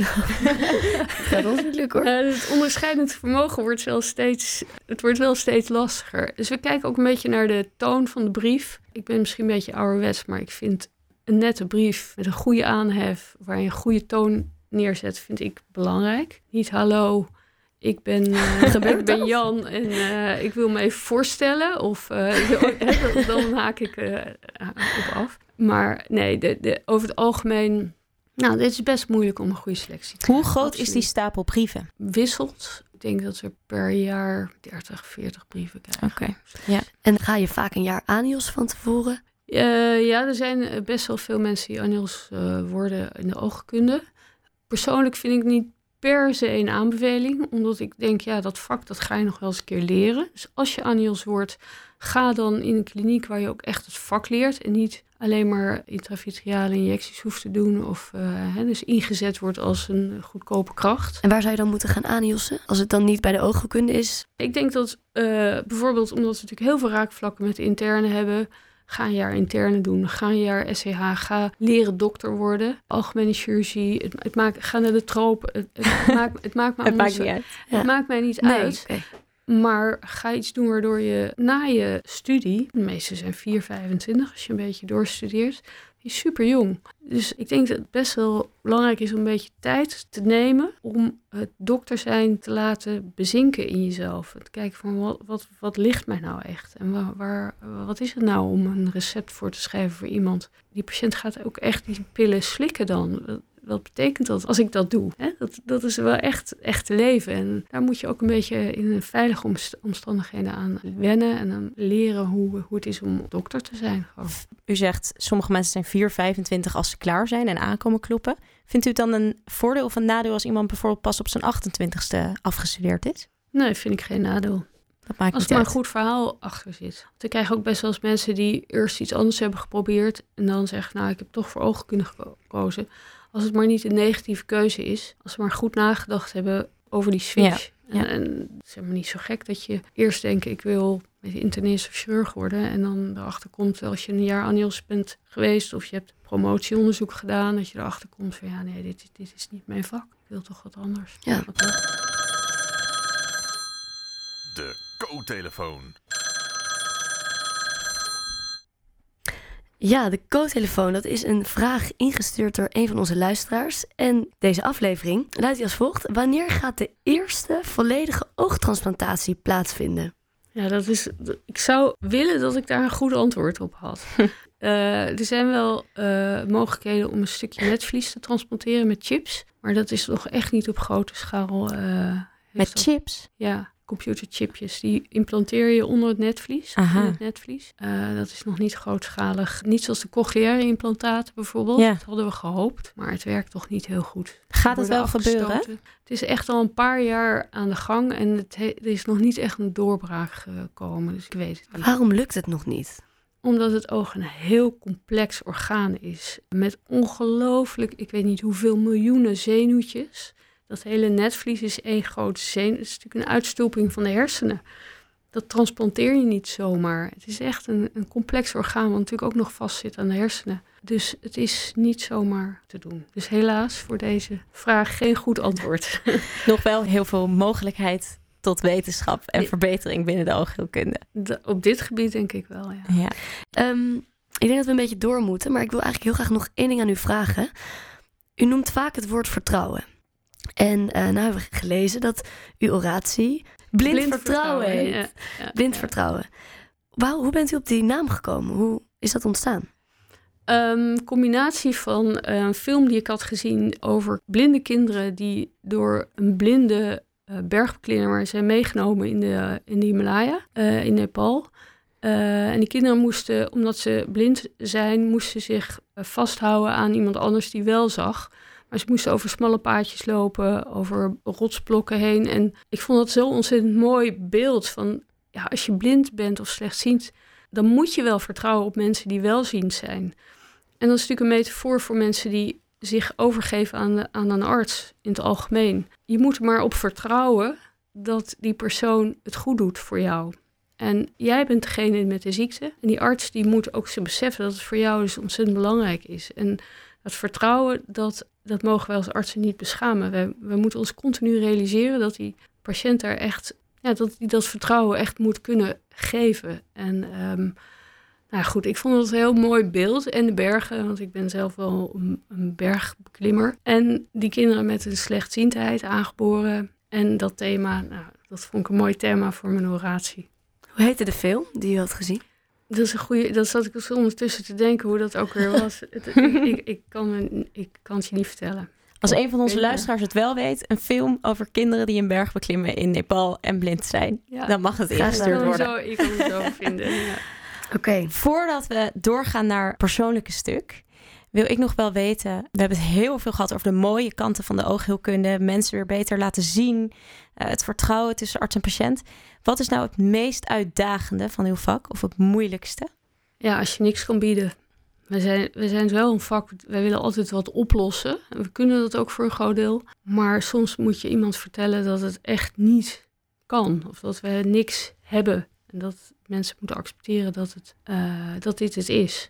gaat ons niet lukken hoor. Uh, het onderscheidend vermogen wordt wel steeds, het wordt wel steeds lastiger. Dus we kijken ook een beetje naar de toon van de brief. Ik ben misschien een beetje ouderwets, maar ik vind een nette brief met een goede aanhef, waar je een goede toon neerzet, vind ik belangrijk. Niet hallo, ik ben, uh, ik ben Jan en uh, ik wil me even voorstellen. Of uh, dan haak ik op af. Maar nee, de, de, over het algemeen... Nou, dit is best moeilijk om een goede selectie te Hoe groot is die stapel brieven? Wisselt. Ik denk dat we per jaar 30, 40 brieven krijgen. Oké, ja. En ga je vaak een jaar ANIOS van tevoren? Uh, ja, er zijn best wel veel mensen die ANIOS uh, worden in de oogkunde. Persoonlijk vind ik niet per se een aanbeveling, omdat ik denk, ja, dat vak dat ga je nog wel eens een keer leren. Dus als je ANIOS wordt, ga dan in een kliniek waar je ook echt het vak leert en niet alleen maar intravitreale injecties hoeft te doen of uh, hè, dus ingezet wordt als een goedkope kracht. En waar zou je dan moeten gaan aaniossen als het dan niet bij de oogkunde is? Ik denk dat uh, bijvoorbeeld omdat we natuurlijk heel veel raakvlakken met de interne hebben, Ga een jaar interne doen. Ga een jaar SCH. Ga leren dokter worden. Algemene chirurgie. Het, het maakt, ga naar de troop. Het, het maakt, het maakt, me het maakt niet uit. Het maakt mij niet nee, uit. Okay. Maar ga iets doen waardoor je na je studie, de meeste zijn 4, 25 als je een beetje doorstudeert, is super jong. Dus ik denk dat het best wel belangrijk is om een beetje tijd te nemen om het dokter zijn te laten bezinken in jezelf. Te kijken van wat, wat, ligt mij nou echt? En waar, wat is het nou om een recept voor te schrijven voor iemand? Die patiënt gaat ook echt die pillen slikken dan wat betekent dat als ik dat doe? Hè? Dat, dat is wel echt, echt leven. En daar moet je ook een beetje in veilige omstandigheden aan wennen. En dan leren hoe, hoe het is om dokter te zijn. Gewoon. U zegt, sommige mensen zijn 4, 25 als ze klaar zijn en aankomen kloppen. Vindt u het dan een voordeel of een nadeel als iemand bijvoorbeeld pas op zijn 28ste afgestudeerd is? Nee, vind ik geen nadeel. Dat maakt Als er maar uit. een goed verhaal achter zit. Want ik krijg ook best wel eens mensen die eerst iets anders hebben geprobeerd. En dan zeggen, nou, ik heb toch voor oogkunde gekozen. Als het maar niet een negatieve keuze is. Als ze maar goed nagedacht hebben over die switch. Ja, ja. En, en het is helemaal niet zo gek dat je eerst denkt, ik wil met internist of chirurg worden. En dan erachter komt, als je een jaar anios bent geweest of je hebt promotieonderzoek gedaan, dat je erachter komt van ja, nee, dit, dit is niet mijn vak. Ik wil toch wat anders. Ja. De co-telefoon. Ja, de co-telefoon, dat is een vraag ingestuurd door een van onze luisteraars. En deze aflevering luidt hij als volgt. Wanneer gaat de eerste volledige oogtransplantatie plaatsvinden? Ja, dat is. Ik zou willen dat ik daar een goed antwoord op had. Eh, er zijn wel eh, mogelijkheden om een stukje netvlies te transplanteren met chips. Maar dat is nog echt niet op grote schaal. eh, Met dat- chips? Ja, computerchipjes. Die implanteer je onder het netvlies. Aha. In het netvlies. Eh, dat is nog niet grootschalig. Niet zoals de cochleaire implantaten bijvoorbeeld. Ja. Dat hadden we gehoopt. Maar het werkt toch niet heel goed. Gaat het wel gebeuren? Het is echt al een paar jaar aan de gang en het he- er is nog niet echt een doorbraak gekomen. Dus ik weet het niet. Waarom lukt het nog niet? Omdat het oog een heel complex orgaan is. Met ongelooflijk, ik weet niet hoeveel miljoenen zenuwtjes. Dat hele netvlies is één grote zenuw. Het is natuurlijk een uitstulping van de hersenen. Dat transplanteer je niet zomaar. Het is echt een, een complex orgaan, wat natuurlijk ook nog vastzit aan de hersenen. Dus het is niet zomaar te doen. Dus helaas voor deze vraag geen goed antwoord. Nog wel heel veel mogelijkheid tot wetenschap en verbetering binnen de oogheelkunde. De- op dit gebied denk ik wel, ja. Ja. Ehm, ik denk dat we een beetje door moeten, maar ik wil eigenlijk heel graag nog één ding aan u vragen. U noemt vaak het woord vertrouwen. En eh nou hebben we gelezen dat uw oratie blind, vertrouwen heet. ja, ja, Blind ja. vertrouwen. Wauw, hoe bent u op die naam gekomen? Hoe is dat ontstaan? Ehm, combinatie van eh, een film die ik had gezien over blinde kinderen die door een blinde eh, bergbeklimmer zijn meegenomen in de, in de Himalaya, in Nepal. En die kinderen moesten, omdat ze blind zijn, moesten zich vasthouden aan iemand anders die wel zag. Maar ze moesten over smalle paadjes lopen, over rotsblokken heen. En ik vond dat zo'n ontzettend mooi beeld van, ja, als je blind bent of slechtziend, dan moet je wel vertrouwen op mensen die welziend zijn. En dat is natuurlijk een metafoor voor mensen die zich overgeven aan, aan een arts in het algemeen. Je moet er maar op vertrouwen dat die persoon het goed doet voor jou. En jij bent degene met de ziekte. En die arts die moet ook ze beseffen dat het voor jou dus ontzettend belangrijk is. En dat vertrouwen, dat, dat mogen wij als artsen niet beschamen. We, we moeten ons continu realiseren dat die patiënt daar echt, ja, dat die dat vertrouwen echt moet kunnen geven. En um, nou goed, ik vond het een heel mooi beeld. En de bergen, want ik ben zelf wel een, een bergbeklimmer. En die kinderen met een slechtziendheid aangeboren. En dat thema, nou, dat vond ik een mooi thema voor mijn oratie. Hoe heette de film die je had gezien? Dat is een goede. Dat zat ik dus ondertussen te denken hoe dat ook weer was. het, ik, ik, kan ik kan het je niet vertellen. Als een van onze luisteraars het wel weet, een film over kinderen die een berg beklimmen in Nepal en blind zijn, ja. dan mag het ingestuurd worden. Zo, ik kan het zo vinden. Ja. Oké. Voordat we doorgaan naar het persoonlijke stuk, wil ik nog wel weten. We hebben het heel veel gehad over de mooie kanten van de oogheelkunde. Mensen weer beter laten zien. Uh, het vertrouwen tussen arts en patiënt. Wat is nou het meest uitdagende van uw vak of het moeilijkste? Ja, als je niks kan bieden. We zijn, we zijn wel een vak, wij willen altijd wat oplossen. We kunnen dat ook voor een groot deel. Maar soms moet je iemand vertellen dat het echt niet kan. Of dat we niks hebben. En dat mensen moeten accepteren dat, het, uh, dat dit het is.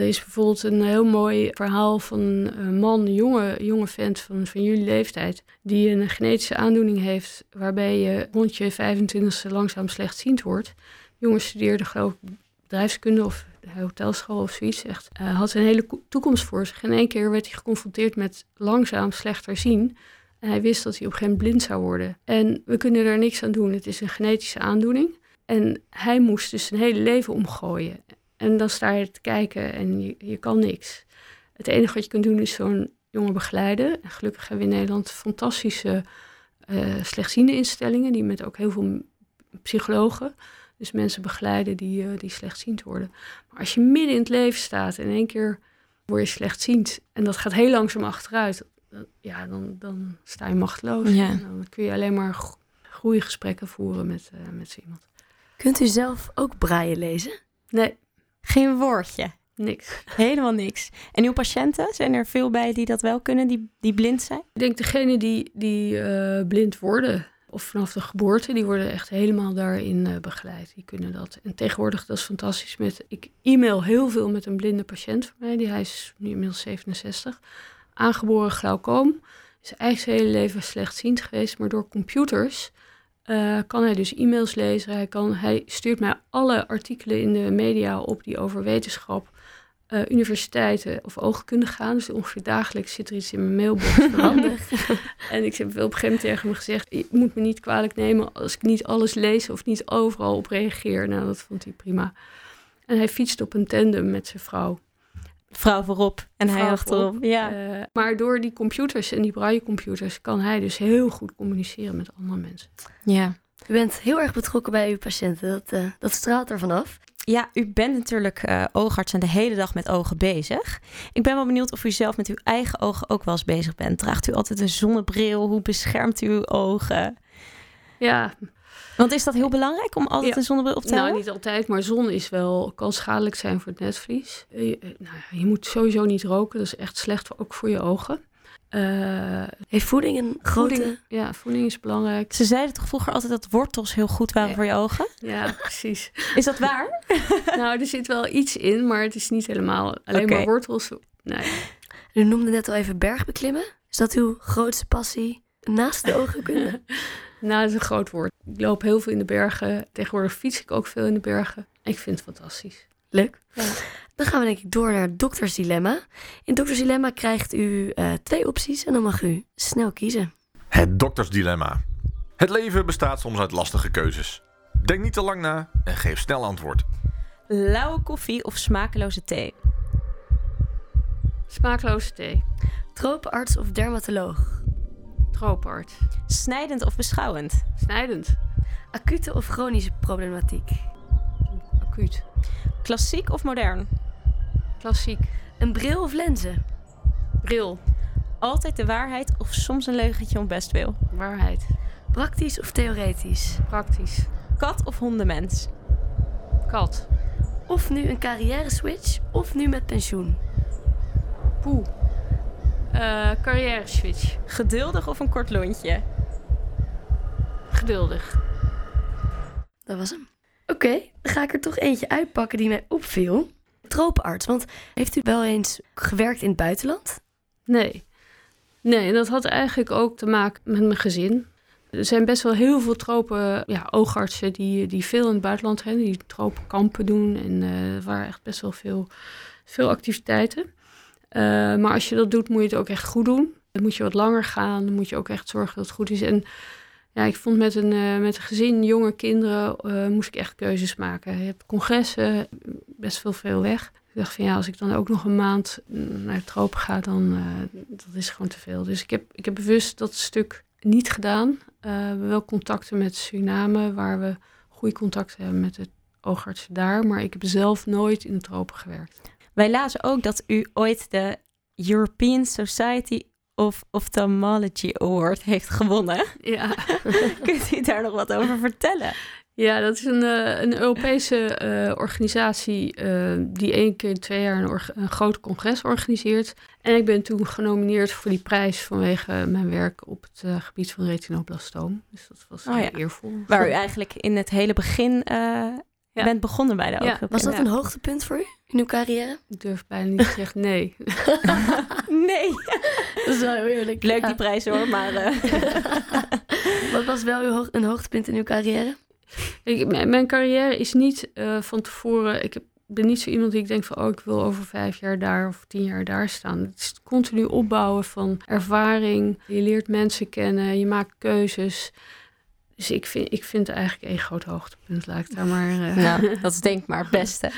Er is bijvoorbeeld een heel mooi verhaal van een man, een jonge, jonge vent van, van jullie leeftijd, die een genetische aandoening heeft waarbij je rond je 25e langzaam slechtziend wordt. De jongen studeerde geloof ik bedrijfskunde of hotelschool of zoiets. Echt, uh, had een hele toekomst voor zich. In één keer werd hij geconfronteerd met langzaam slechter zien. En hij wist dat hij op een gegeven moment blind zou worden. En we kunnen er niks aan doen. Het is een genetische aandoening. En hij moest dus zijn hele leven omgooien. En dan sta je te kijken en je, je kan niks. Het enige wat je kunt doen is zo'n jongen begeleiden. En gelukkig hebben we in Nederland fantastische uh, slechtziende instellingen, die met ook heel veel psychologen, dus mensen begeleiden die, uh, die slechtziend worden. Maar als je midden in het leven staat en in één keer word je slechtziend en dat gaat heel langzaam achteruit, dan, ja, dan, dan sta je machteloos. Ja. En dan kun je alleen maar goede gesprekken voeren met, uh, met zo iemand. Kunt u zelf ook braaien lezen? Nee. Geen woordje. Niks. Helemaal niks. En uw patiënten, zijn er veel bij die dat wel kunnen, die, die blind zijn? Ik denk degene die, die uh, blind worden, of vanaf de geboorte, die worden echt helemaal daarin uh, begeleid. Die kunnen dat. En tegenwoordig, dat is fantastisch. Met, ik e-mail heel veel met een blinde patiënt van mij, die hij is nu inmiddels 67. Aangeboren glaucoom. Is eigenlijk zijn hele leven slechtziend geweest, maar door computers uh, kan hij dus e-mails lezen. Hij, kan, hij stuurt mij alle artikelen in de media op die over wetenschap, uh, universiteiten of oogkunde gaan. Dus ongeveer dagelijks zit er iets in mijn mailbox veranderd. en ik heb op een gegeven moment tegen hem gezegd... je moet me niet kwalijk nemen als ik niet alles lees of niet overal op reageer. Nou, dat vond hij prima. En hij fietst op een tandem met zijn vrouw vrouw voorop en hij achterop. Ja. Uh, maar door die computers en die braille computers kan hij dus heel goed communiceren met andere mensen. Ja. U bent heel erg betrokken bij uw patiënten. Dat, uh, dat straalt er vanaf. Ja, u bent natuurlijk uh, oogarts en de hele dag met ogen bezig. Ik ben wel benieuwd of u zelf met uw eigen ogen ook wel eens bezig bent. Draagt u altijd een zonnebril? Hoe beschermt u uw ogen? Ja, want is dat heel belangrijk om altijd een zonnebril op te nou, hebben? Nou, niet altijd, maar zon is wel, kan schadelijk zijn voor het netvlies. Je, eh, nou, je moet sowieso niet roken, dat is echt slecht, ook voor je ogen. Uh, Heeft voeding een grote... Voeding, ja, voeding is belangrijk. Ze zeiden toch vroeger altijd dat wortels heel goed waren voor je ogen? Ja, precies. is dat waar? nou, er zit wel iets in, maar het is niet helemaal alleen maar wortels. Nee. U noemde net al even bergbeklimmen. Is dat uw grootste passie naast de oogkunde? Nou, dat is een groot woord. Ik loop heel veel in de bergen. Tegenwoordig fiets ik ook veel in de bergen. Ik vind het fantastisch. Leuk. Ja. Dan gaan we denk ik door naar het doktersdilemma. In doktersdilemma krijgt u uh, twee opties en dan mag u snel kiezen. Het doktersdilemma. Het leven bestaat soms uit lastige keuzes. Denk niet te lang na en geef snel antwoord. Lauwe koffie of smakeloze thee? Smakeloze thee. Tropenarts of dermatoloog? Tropenarts. Snijdend of beschouwend? Snijdend. Acute of chronische problematiek? Acuut. Klassiek of modern? Klassiek. Een bril of lenzen? Bril. Altijd de waarheid of soms een leugentje om best wil? Waarheid. Praktisch of theoretisch? Praktisch. Kat of hondenmens? Kat. Of nu een carrière switch of nu met pensioen? Poeh. Uh, carrière switch. Geduldig of een kort lontje? Geduldig. Dat was hem. Oké, dan ga ik er toch eentje uitpakken die mij opviel. Tropenarts, want heeft u wel eens gewerkt in het buitenland? Nee. Nee, en dat had eigenlijk ook te maken met mijn gezin. Er zijn best wel heel veel tropen ja, oogartsen die, die veel in het buitenland zijn, die tropenkampen doen. En uh, er waren echt best wel veel, veel activiteiten. Uh, maar als je dat doet, moet je het ook echt goed doen. Dan moet je wat langer gaan, dan moet je ook echt zorgen dat het goed is. En ja, ik vond met een, uh, met een gezin, jonge kinderen, moest ik echt keuzes maken. Je hebt congressen, best veel veel weg. Ik dacht van ja, als ik dan ook nog een maand naar de tropen ga, dan dat is gewoon te veel. Dus ik heb, ik heb bewust dat stuk niet gedaan. Wel contacten met Suriname, waar we goede contacten hebben met de oogartsen daar. Maar ik heb zelf nooit in de tropen gewerkt. Wij lazen ook dat u ooit de European Society of Ophthalmology Award heeft gewonnen. Ja. Kunt u daar nog wat over vertellen? Ja, dat is een, uh, een Europese uh, organisatie uh, die één keer in twee jaar een, een, groot congres organiseert. En ik ben toen genomineerd voor die prijs vanwege mijn werk op het gebied van retinoblastoom. Dus dat was oh, ja. eervol. Waar u eigenlijk in het hele begin ja. bent begonnen bij de ooggroep. Was dat een hoogtepunt voor u in uw carrière? Ik durf bijna niet te zeggen nee. nee. Dat is wel heel eerlijk. Leuk die prijs hoor, maar... Wat was wel uw hoog, een hoogtepunt in uw carrière? Ik, mijn, carrière is niet uh, van tevoren. Ik ben niet zo iemand die ik denk van, oh, ik wil over vijf jaar daar of tien jaar daar staan. Het is continu opbouwen van ervaring. Je leert mensen kennen, je maakt keuzes. Dus ik vind, ik vind het eigenlijk één groot hoogtepunt, laat ik daar maar... Uh... Nou, dat is denk ik maar het beste.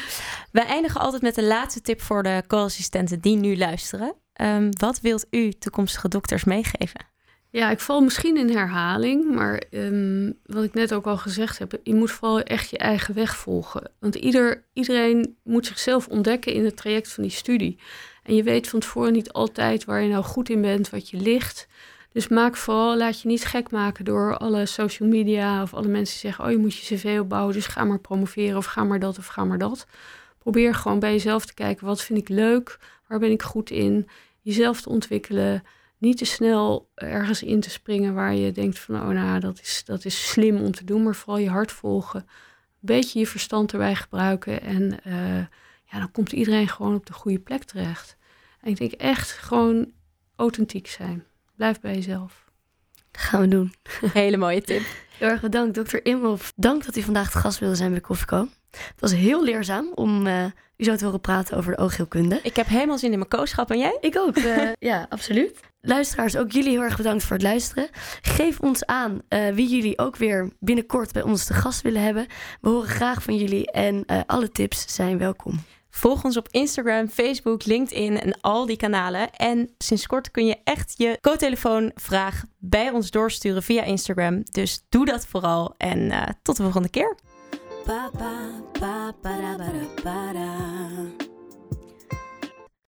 Wij eindigen altijd met de laatste tip voor de co-assistenten die nu luisteren. Um, wat wilt u toekomstige dokters meegeven? Ja, ik val misschien in herhaling, maar um, wat ik net ook al gezegd heb, je moet vooral echt je eigen weg volgen. Want ieder, iedereen moet zichzelf ontdekken in het traject van die studie. En je weet van tevoren niet altijd waar je nou goed in bent, wat je ligt. Dus maak vooral, laat je niet gek maken door alle social media of alle mensen die zeggen, oh je moet je cv opbouwen, dus ga maar promoveren of ga maar dat of ga maar dat. Probeer gewoon bij jezelf te kijken, wat vind ik leuk, waar ben ik goed in, jezelf te ontwikkelen niet te snel ergens in te springen waar je denkt van, oh nou, dat is, dat is slim om te doen, maar vooral je hart volgen. Een beetje je verstand erbij gebruiken en uh, ja, dan komt iedereen gewoon op de goede plek terecht. En ik denk echt gewoon authentiek zijn. Blijf bij jezelf. Gaan we doen. Hele mooie tip. Heel erg bedankt, dokter Imhoff. Dank dat u vandaag te gast wilde zijn bij Koffieko. Het was heel leerzaam om uh, u zo te horen praten over de oogheelkunde. Ik heb helemaal zin in mijn kooschap en jij? Ik ook, uh, ja, absoluut. Luisteraars, ook jullie heel erg bedankt voor het luisteren. Geef ons aan uh, wie jullie ook weer binnenkort bij ons te gast willen hebben. We horen graag van jullie en alle tips zijn welkom. Volg ons op Instagram, Facebook, LinkedIn en al die kanalen. En sinds kort kun je echt je co-telefoonvraag bij ons doorsturen via Instagram. Dus doe dat vooral en uh, tot de volgende keer.